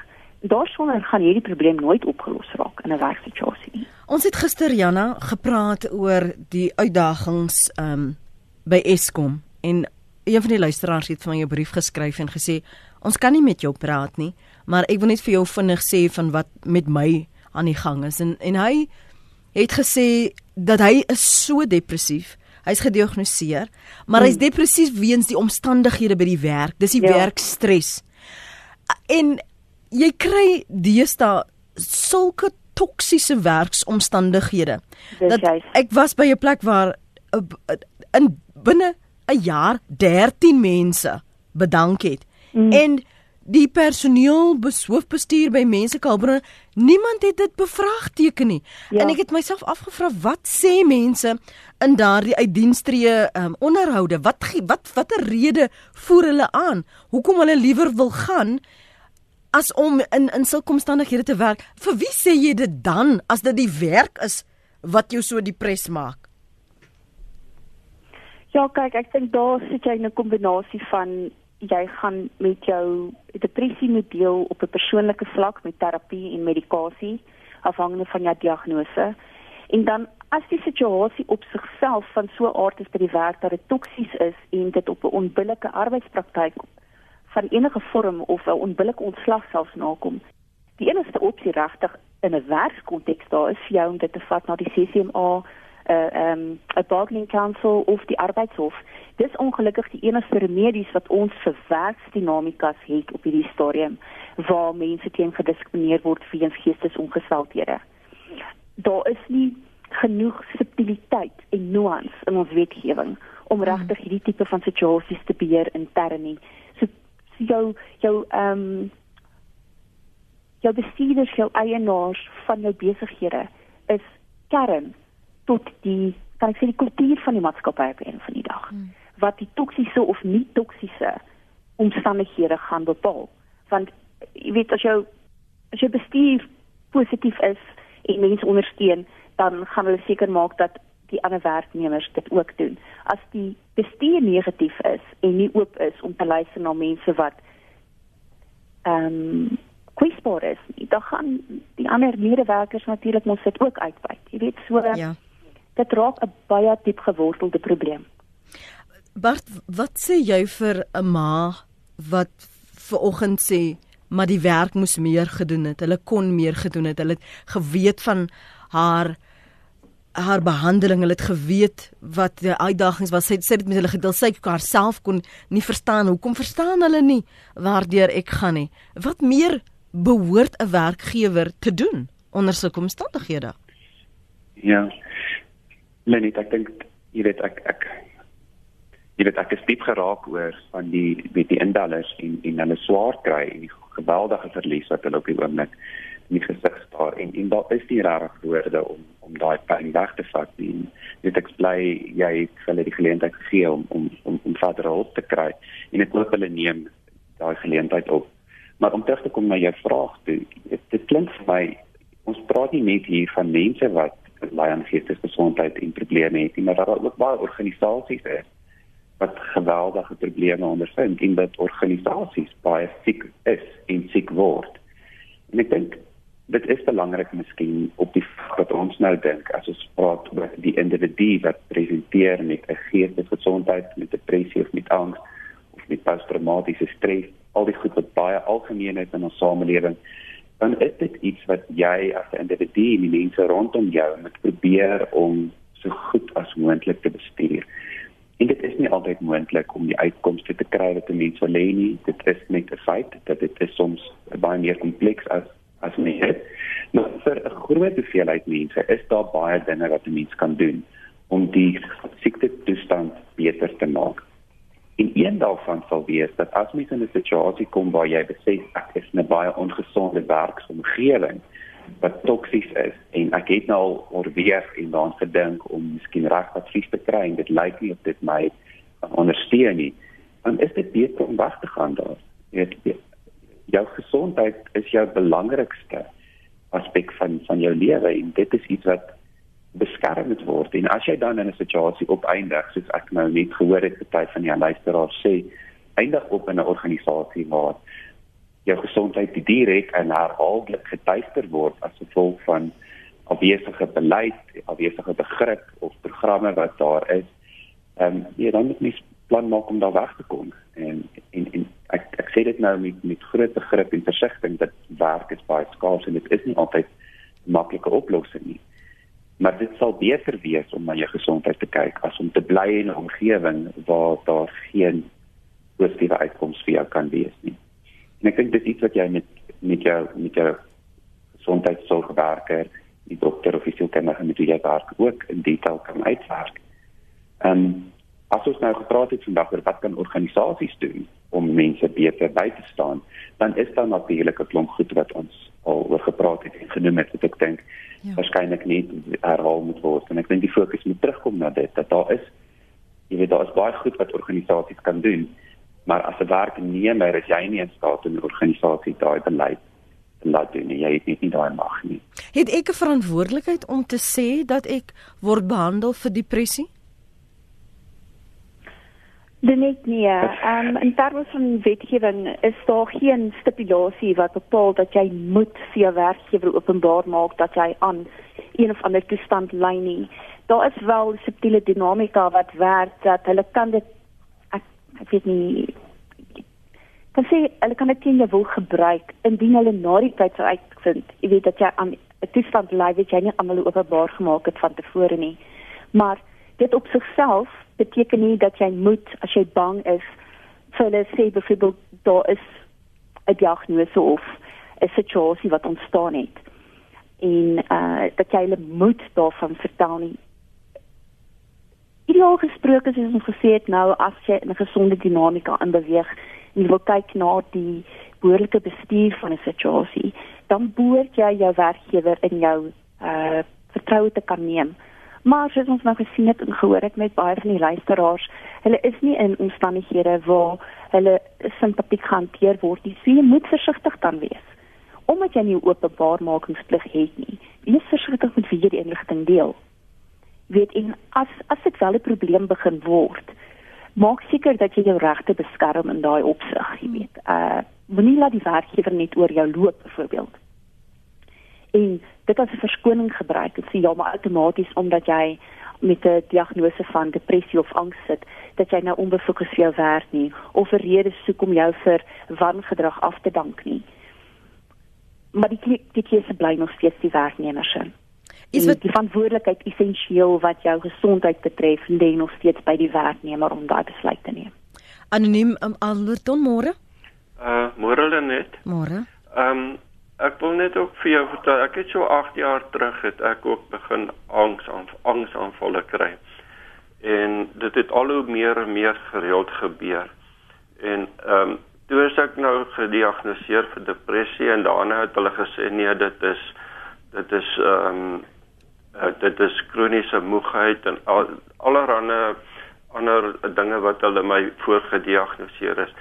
daarsonder gaan hierdie probleem nooit opgelos raak in 'n werksituasie nie. Ons het gister Janna gepraat oor die uitdagings um by Eskom en een van die luisteraars het vir my 'n brief geskryf en gesê ons kan nie met jou praat nie, maar ek wil net vir jou vinnig sê van wat met my aan die gang is en en hy het gesê dat hy is so depressief. Hy's gediagnoseer, maar hmm. hy's depressief weens die omstandighede by die werk. Dis die ja. werkstres. En jy kry deesdae sulke toksiese werksomstandighede. Dat ek was by 'n plek waar uh, in binne 'n jaar 13 mense bedank het. Mm. En die personeel besoofbestuur by mense kalbronne niemand het dit bevraagteken nie. Ja. en ek het myself afgevra wat sê mense in daardie uitdienstree um, onderhoude? Wat wat watter rede voer hulle aan? Hoekom hulle liewer wil gaan as om in in sulke omstandighede te werk? Vir wie sê jy dit dan as dit die werk is wat jou so depres maak? Ja kyk ek dink daar sit jy in 'n kombinasie van jy gaan met jou depressie moet deel op 'n persoonlike vlak met terapie en medikasie afhangende van jou diagnose. En dan as die situasie op sigself van so 'n aard is by die werk dat dit toksies is en dit op 'n onbillike arbeidspraktyk van enige vorm of 'n onbillike ontslag selfs nakom. Die enigste opsie regtig in 'n werkskonteks daar is vir jou om dit te vat na die CCMA 'n uh, eh, um, 'n bargaining council of die arbeidshof. Dis ongelukkig die enigste remedies wat ons vir werksdinamikas het op hierdie stadium waar mense teen gediskrimineer word weens geestesongesteldhede. Daar is nie genoeg subtiliteit en nuance in ons wetgewing om hmm. regtig hierdie tipe van situasies te beheer intern nie. So, so jou jou ehm um, jou bestuurders, jou eienaars van jou besighede is kern tot die kan ek sê die kultuur van die maatskappy op een van die dag hmm. wat die toksiese of nie toksiese omstandighede gaan bepaal. Want jy weet as jou as jou bestuur positief is en mense ondersteun dan gaan hulle seker maak dat die ander werknemers dit ook doen. As die bestuur negatief is en nie oop is om te luister na mense wat ehm um, kwesbaar is dan gaan die ander medewerkers natuurlik mos dit ook uitbuit. Jy weet so ja dit raak 'n baie diep gewortelde probleem. Bart, wat sê jy vir 'n ma wat ver oggend sê maar die werk moes meer gedoen het. Hulle kon meer gedoen het. Hulle het geweet van haar haar behandeling. Hulle het geweet wat die uitdagings was. Sy sê dit met hulle gedeel sy haarself kon nie verstaan. Hoekom verstaan hulle nie waardeur ek gaan nie? Wat meer behoort 'n werkgewer te doen onder sulke omstandighede? Ja. Nee, net ek dink jy weet ek ek jy weet ek is diep geraak oor van die weet die indallers en en hulle swaar kry en die geweldige verlies wat hulle op die oomblik in die gesig staar en en daar is nie regtig woorde om om daai pyn weg te vat nie. Dit ek bly jy het hulle die geleentheid gegee om om om om verder hulp te kry en ek hoop hulle neem daai geleentheid op. Maar om terug te kom na jou vraag toe, dit klink vir my ons praat nie net hier van mense wat baie aan geestesgesondheid en probleme het nie, maar daar is ook baie organisasies is wat geweldige probleme ondervind en dat organisasies baie siek is en siek word. En ek dink dit is belangrik miskien op die wat ons nou dink as ons praat oor die individu wat presenteer met 'n geestesgesondheid, met depressie of met angs of met posttraumatiese stres, al die goed wat baie algemeen is in ons samelewing dan is dit iets wat jy as 'n individu en die mense rondom jou moet probeer om so goed as moontlik te bestuur. En dit is nie altyd moontlik om die uitkomste te kry wat 'n mens wil hê nie. Dit is net 'n feit dat dit is soms baie meer kompleks as as mens. Maar vir 'n groot hoeveelheid mense is daar baie dinge wat 'n mens kan doen om die siekte toestand beter te maak. En een daarvan sal wees dat as mens in 'n situasie kom waar jy besef ek is in 'n baie ongesonde werksomgewing wat toksies is en ek het nou al oorweeg en daaraan gedink om miskien reg advies te kry en dit lyk nie of dit my ondersteun nie, dan is dit beter om weg te gaan daar. Jy weet jou gesondheid is jou belangrikste aspek van van jou lewe en dit is iets wat beskermd word en as jy dan in 'n situasie opeindig soos ek nou net gehoor het party van die luisteraars sê eindig op in 'n organisasie waar jou gesondheid direk en herhaaldelik getuister word as gevolg van afwesige beleid, afwesige begrip of programme wat daar is, ehm um, ja, dan moet mens plan maak om daar weg te kom. En en, en ek ek sê dit nou met met groot begrip en versigtiging dat werk is baie skaars en dit is nie altyd maklike oplossing nie. Maar dit sal beter wees om na jou gesondheid te kyk as om te bly in 'n omgewing waar daar geen positiewe uitkomste vir jou kan wees nie. En ek dink dit is iets wat jy met met jou met jou gesondheidsorgwerker die dokter of die sielkundige met wie jy werk ook in detail kan uitwerk. Ehm um, as ons nou gepraat het vandag oor wat kan organisasies doen om mense beter by te staan, dan is daar natuurlik 'n klomp goed wat ons al oor gepraat het en genoem het wat ek dink ja. waarskynlik nie herhaal moet word en ek dink die fokus moet terugkom na dit dat daar is jy weet daar is baie goed wat organisasies kan doen, maar as 'n werknemer is jy nie in staat om 'n organisasie daai beleid laat doen nie. Jy het net nie daai mag nie. Het ek 'n verantwoordelikheid om te sê dat ek word behandel vir depressie? Dit net nie. Ehm um, in terme van wetgewing is daar geen stipulasie wat bepaal dat jy moet vir jou werkgewer openbaar maak dat jy aan een of ander toestand ly nie. Daar is wel subtiele dinamika wat werk dat hulle kan dit ek, ek weet nie kan sê hulle kan dit teen jou wil gebruik indien hulle na die tyd sou uitvind jy weet dat jy aan 'n toestand ly wat jy nie aan hulle openbaar gemaak het van tevore nie maar dit op sigself beteken nie dat jy moet as jy bang is vir hulle sê byvoorbeeld daar is 'n diagnose of 'n situasie wat ontstaan het en uh dat jy hulle moet daarvan vertel nie Ideaal gesproke soos ons gesê het nou as jy in 'n gesonde dinamika inbeweeg en wil kyk na die behoorlike bestuur van 'n situasie, dan behoort jy jou werkgewer in jou uh vertroue te kan neem. Maar soos ons nou gesien het en gehoor het met baie van die luisteraars, hulle is nie in omstandighede waar hulle simpatiek gehanteer word nie. So jy moet versigtig dan wees. Omdat jy nie openbaarmakingsplig het nie, wees versigtig met wie jy die inligting deel. Weet en as as dit wel 'n probleem begin word, maak seker dat jy jou regte beskerm in daai opsig, jy weet. Uh moenie laat die werkgewer net oor jou loop byvoorbeeld. En dit as 'n verskoning gebruik en sê ja, maar outomaties omdat jy met 'n diagnose van depressie of angs sit, dat jy nou onbefokus vir jou werk nie of 'n rede soek om jou vir wangedrag af te dank nie. Maar die die keuse bly nog steeds die werknemer se is wat die verantwoordelikheid essensieel wat jou gesondheid betref en lê nog steeds by die werknemer om daai besluit te neem. Anoniem um, Alberton môre? Uh môre net. Môre. Ehm um, ek wil net ook vir jou vertel, ek het so 8 jaar terug het ek ook begin angs aan angsaanvalle kry. En dit het al hoe meer en meer gereeld gebeur. En ehm um, toe is ek nou gediagnoseer vir depressie en daarna het hulle gesê nee, dit is dit is ehm um, dit is kroniese moegheid en al, allerlei ander dinge wat hulle my voorgediagnoseer is.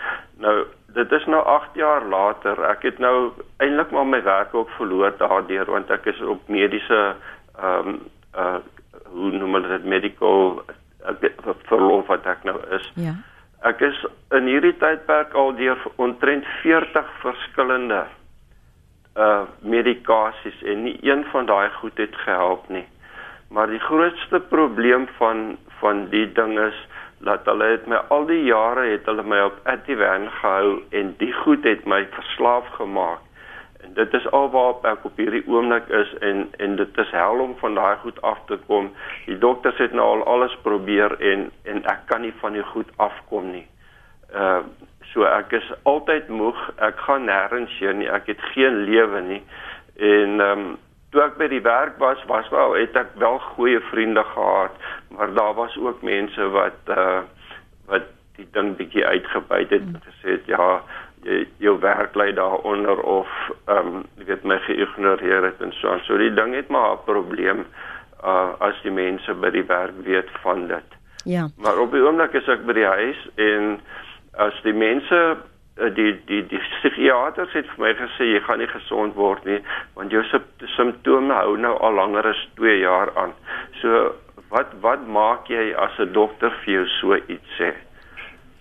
Nou dit is nou 8 jaar later. Ek het nou eintlik maar my werk ook verloor daardeur want ek is op mediese ehm um, uh hoe noem hulle dit medical uh, verlof wat ek nou is. Ja. Ek is in hierdie tydperk al deur omtrent 40 verskillende uh medikasies en nie een van daai goed het gehelp nie. Maar die grootste probleem van van die ding is dat hulle het my al die jare het hulle my op Ativan gehou en die goed het my verslaaf gemaak. En dit is alwaar ek op hierdie oomblik is en en dit is hel om van daai goed af te kom. Die dokters het nou al alles probeer en en ek kan nie van die goed afkom nie. Uh So ek is altyd moeg. Ek gaan nêrens heen nie. Ek het geen lewe nie. En ehm um, toe ek by die werk was, was wel het ek wel goeie vriende gehad, maar daar was ook mense wat uh wat die ding bietjie uitgebuit het en gesê het ja, jy jou werk lê daaronder of ehm um, jy weet my geïgnoreer het en so aan. So die ding het maar 'n probleem uh as die mense by die werk weet van dit. Ja. Maar op die oomblik is ek by die huis en as die mense eh, die die die psigiaters het vir my gesê jy gaan nie gesond word nie want jou simptome hou nou al langer as 2 jaar aan. So wat wat maak jy as 'n dokter vir jou so iets sê?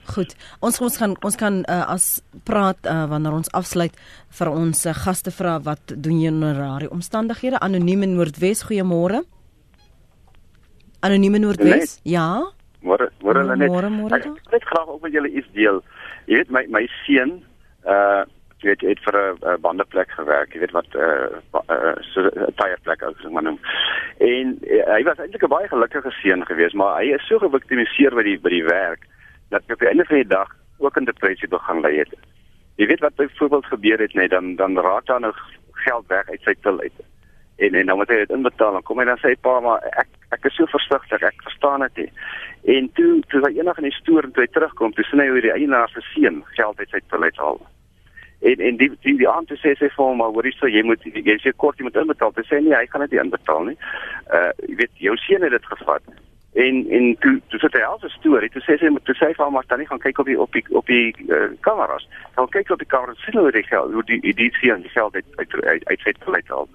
Goed. Ons ons gaan ons kan uh, as praat uh, wanneer ons afsluit vir ons uh, gaste vra wat doen jy onder daardie omstandighede? Anoniem in Noordwes, goeiemôre. Anoniem in Noordwes? Nee. Ja. Môre, môre hulle net. Môre, môre. Ek wil graag ook met julle iets deel. Jy weet my my seun uh jy weet het vir 'n uh, bandeplek gewerk, jy weet wat 'n uh, uh, so 'n tyreplek ook so maar noem. En uh, hy was eintlik 'n baie gelukkige seun geweest, maar hy is so geviktimiseer by die by die werk dat hy op die einde van die dag ook in depressie begin lê het. Jy weet wat byvoorbeeld gebeur het net dan dan raak daar nou geld weg uit sy til uit. En en dan moet hy dit inbetaal en kom hy dan sê pa maar ek ek is so versigtig, ek verstaan dit nie. En toe toe hy eendag in die stoor en toe hy terugkom, toe sien hy hoe die eienaar se seun geld uit sy til uithaal. En en die die die aand sê sy vir hom maar hoorie so jy moet jy sê kort jy moet inbetaal. Hy sê nee, hy kan dit nie inbetaal nie. Uh jy weet jou seun het dit gevat. En en toe toe sit hy al 'n storie. Toe sê sy toe sê vir hom maar dan nie gaan kyk op die op die op die uh, kameras. Gaan kyk op die kameras sien hoe die geld hoe die die seun die geld uit uit uit, uit sy toilet haal.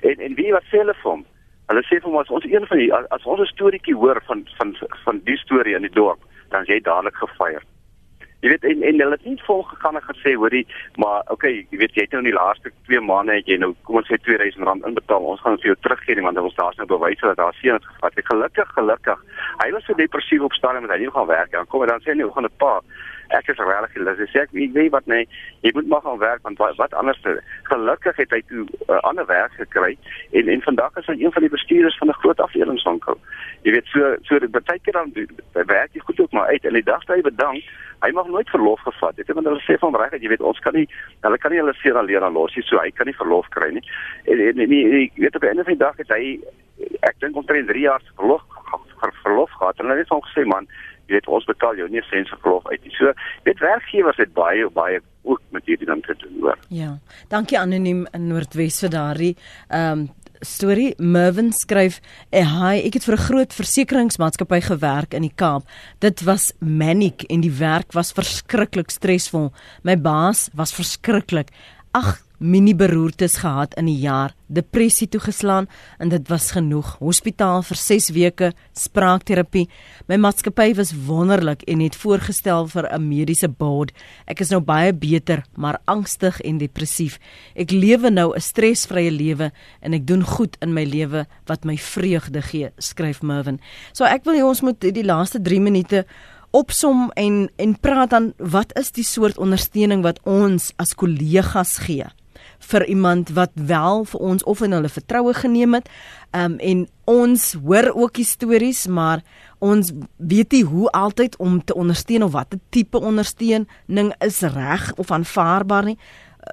En en wie wat sê hulle vir hom? Hulle sê vir hom as ons een van die as ons 'n storieetjie hoor van van van die storie in die dorp, dan is jy dadelik gefeier. Jy weet en en hulle het nie volgegaan en gesê hoorie, maar okay, jy weet jy het nou in die laaste 2 maande het jy nou kom ons sê R2000 inbetaal. Ons gaan vir jou teruggee want ons daar's nou bewyse dat daar het gevat. Ek gelukkig gelukkig. Hy was so depressief op stadium dat hy nie gaan werk nie. Kom dan sê nee, ons gaan 'n paar ek is regtig. Ek sê ek weet wat nee, jy moet maar gaan werk want wat, anders. Gelukkig het hy toe 'n uh, ander werk gekry en en vandag is hy een van die bestuurders van 'n groot afdelingswinkel. Jy weet so so dit baie keer dan werk jy goed ook maar uit en die dag dat hy bedank hy mag nooit verlof gevat het want hulle sê van reg dat jy weet ons kan nie hulle kan nie hulle seer alleen aan los nie so hy kan nie verlof kry nie en en nie ek weet op 'n van die dag het hy ek dink omtrent 3 jaar verlof ver, verlof gehad en hulle het hom gesê man jy weet ons betaal jou nie sens verlof uit nie. So weet werkgewers het baie baie ook met hierdie ding te doen hoor. Ja. Dankie anoniem in Noordwes vir daardie ehm um, storie. Mervin skryf eh, hy ek het vir 'n groot versekeringsmaatskappy gewerk in die Kaap. Dit was manic en die werk was verskriklik stresvol my baas was verskriklik. Ag mini beroertes gehad in 'n jaar, depressie toegeslaan en dit was genoeg. Hospitaal vir 6 weke, spraakterapie. My maatskappy was wonderlik en het voorgestel vir 'n mediese board. Ek is nou baie beter, maar angstig en depressief. Ek lewe nou 'n stresvrye lewe en ek doen goed in my lewe wat my vreugde gee, skryf Mervin. So ek wil hê ons moet die laaste 3 minute opsom en en praat dan wat is die soort ondersteuning wat ons as kollegas gee vir iemand wat wel vir ons of in hulle vertroue geneem het. Um en ons hoor ook die stories, maar ons weet nie hoe altyd om te ondersteun of watter tipe ondersteuning is reg of aanvaarbaar nie.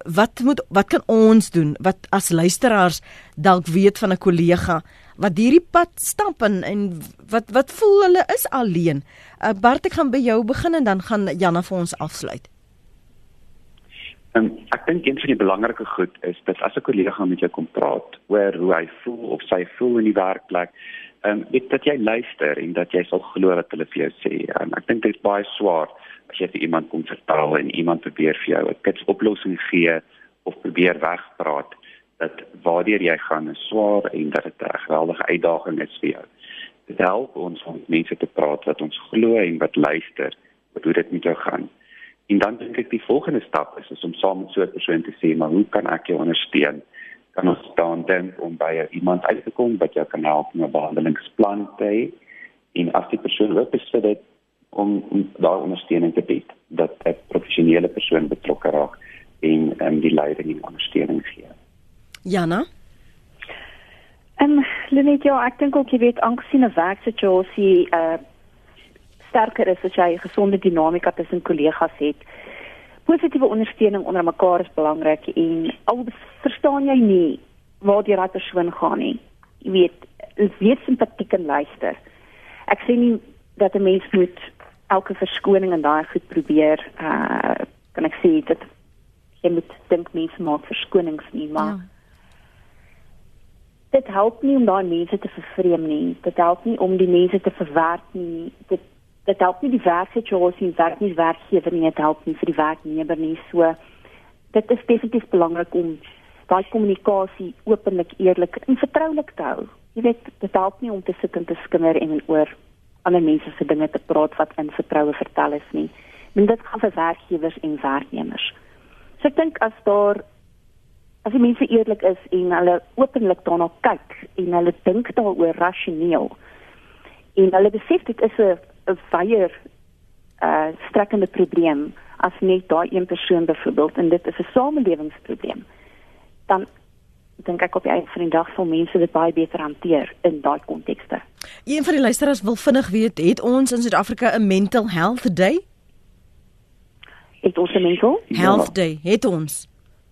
Wat moet wat kan ons doen wat as luisteraars dalk weet van 'n kollega wat hierdie pad stap en, en wat wat voel hulle is alleen. Uh, Bart ek gaan by jou begin en dan gaan Janna vir ons afsluit. En ek dink een van die belangrike goed is dat as 'n kollega met jou kom praat oor hoe hy voel of sy voel in die werkplek, ehm um, weet dat jy luister en dat jy sal glo wat hulle vir jou sê. En ek dink dit is baie swaar as jy vir iemand kom vertel en iemand probeer vir jou 'n kits oplossing gee of probeer wegpraat dat waardeur jy gaan is swaar en dat dit 'n geweldige uitdaging is vir jou. Dit help ons om mense te praat wat ons glo en wat luister, wat hoe dit met jou gaan. En dan dink ek die volgende stap is, is om saam met so 'n persoon te sê, maar hoe kan ek jou ondersteun? Kan ons dan dink om by iemand uit te kom wat jou kan help met 'n behandelingsplan te hê? En as die persoon wil besit dit om, om daar ondersteuning te bied, dat 'n professionele persoon betrokke raak en um, die leiding en ondersteuning gee. Jana En um, Lenet, ja, ek dink ook jy weet aangesien 'n werksituasie uh sterker is as jy 'n gesonde dinamika tussen kollegas het. Positiewe ondersteuning onder mekaar is belangrik en al verstaan jy nie waar die raad persoon gaan nie. Jy weet, weet simpatiek en luister. Ek sê nie dat 'n mens moet elke verskoning en daai goed probeer uh kan ek sê dat jy moet dink mense maak verskonings nie, maar ja. Dit help nie om daai mense te vervreem nie. Dit help nie om die mense te verwerk nie. Dit dit help nie die werksituasie en werk nie werkgewer nie, dit help nie vir die werknemer nie. So dit is definitief belangrik om daai kommunikasie openlik, eerlik en vertroulik te hou. Jy weet, dit help nie om te sit en te skinder en oor ander mense se dinge te praat wat in vertroue vertel is nie. En dit gaan vir werkgewers en werknemers. So ek dink as daar as die mense eerlik is en hulle openlik daarna kyk en hulle dink daaroor rasioneel en hulle besef dit is 'n 'n weier uh strekkende probleem as net daai een persoon byvoorbeeld en dit is 'n samelewingsprobleem dan dink ek op die einde van die dag sal mense dit baie beter hanteer in daai kontekste. Een van die luisteraars wil vinnig weet, het ons in Suid-Afrika 'n mental health day? Het ons 'n mental health ja. day? Het ons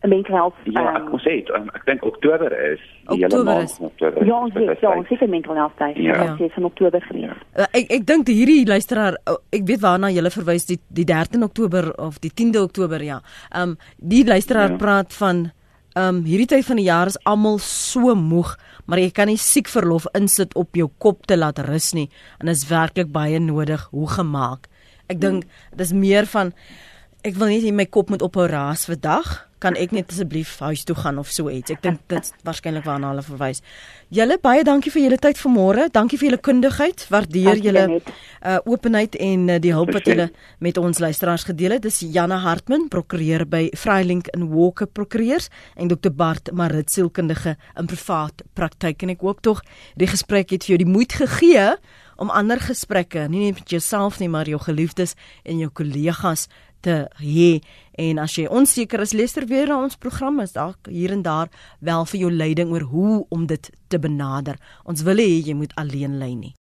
mental health Ja, ek moet sê, um, ek dink Oktober is die hele maand Oktober. Ja, ons het ja, 'n mental health day. Ja, ja. dit is in Oktober gewees. Ja. Uh, ek ek dink hierdie luisteraar, ek weet waarna jy verwys die die 13 Oktober of die 10de Oktober, ja. Um die luisteraar ja. praat van um hierdie tyd van die jaar is almal so moeg, maar jy kan nie siek verlof insit op jou kop te laat rus nie en is werklik baie nodig hoe gemaak. Ek dink hmm. dis meer van ek wil net hê my kop moet ophou raas vir dag kan ek net asseblief huis toe gaan of so iets. Ek dink dit waarskynlik waarna hulle verwys. Julle baie dankie vir julle tyd vanmôre. Dankie vir julle kundigheid. Waardeer julle uh openheid en uh, die hulp wat julle met ons luisteraars gedeel het. Dis Janne Hartman, prokureur by Freilink en Walker Prokureurs en Dr Bart Marit sielkundige in privaat praktyk en ek hoop tog die gesprek het vir jou die moed gegee om ander gesprekke, nie net met jouself nie, maar jou geliefdes en jou kollegas te hê en as jy onseker is luister weer na ons program is dalk hier en daar wel vir jou leiding oor hoe om dit te benader. Ons wil hê jy moet alleen lê nie.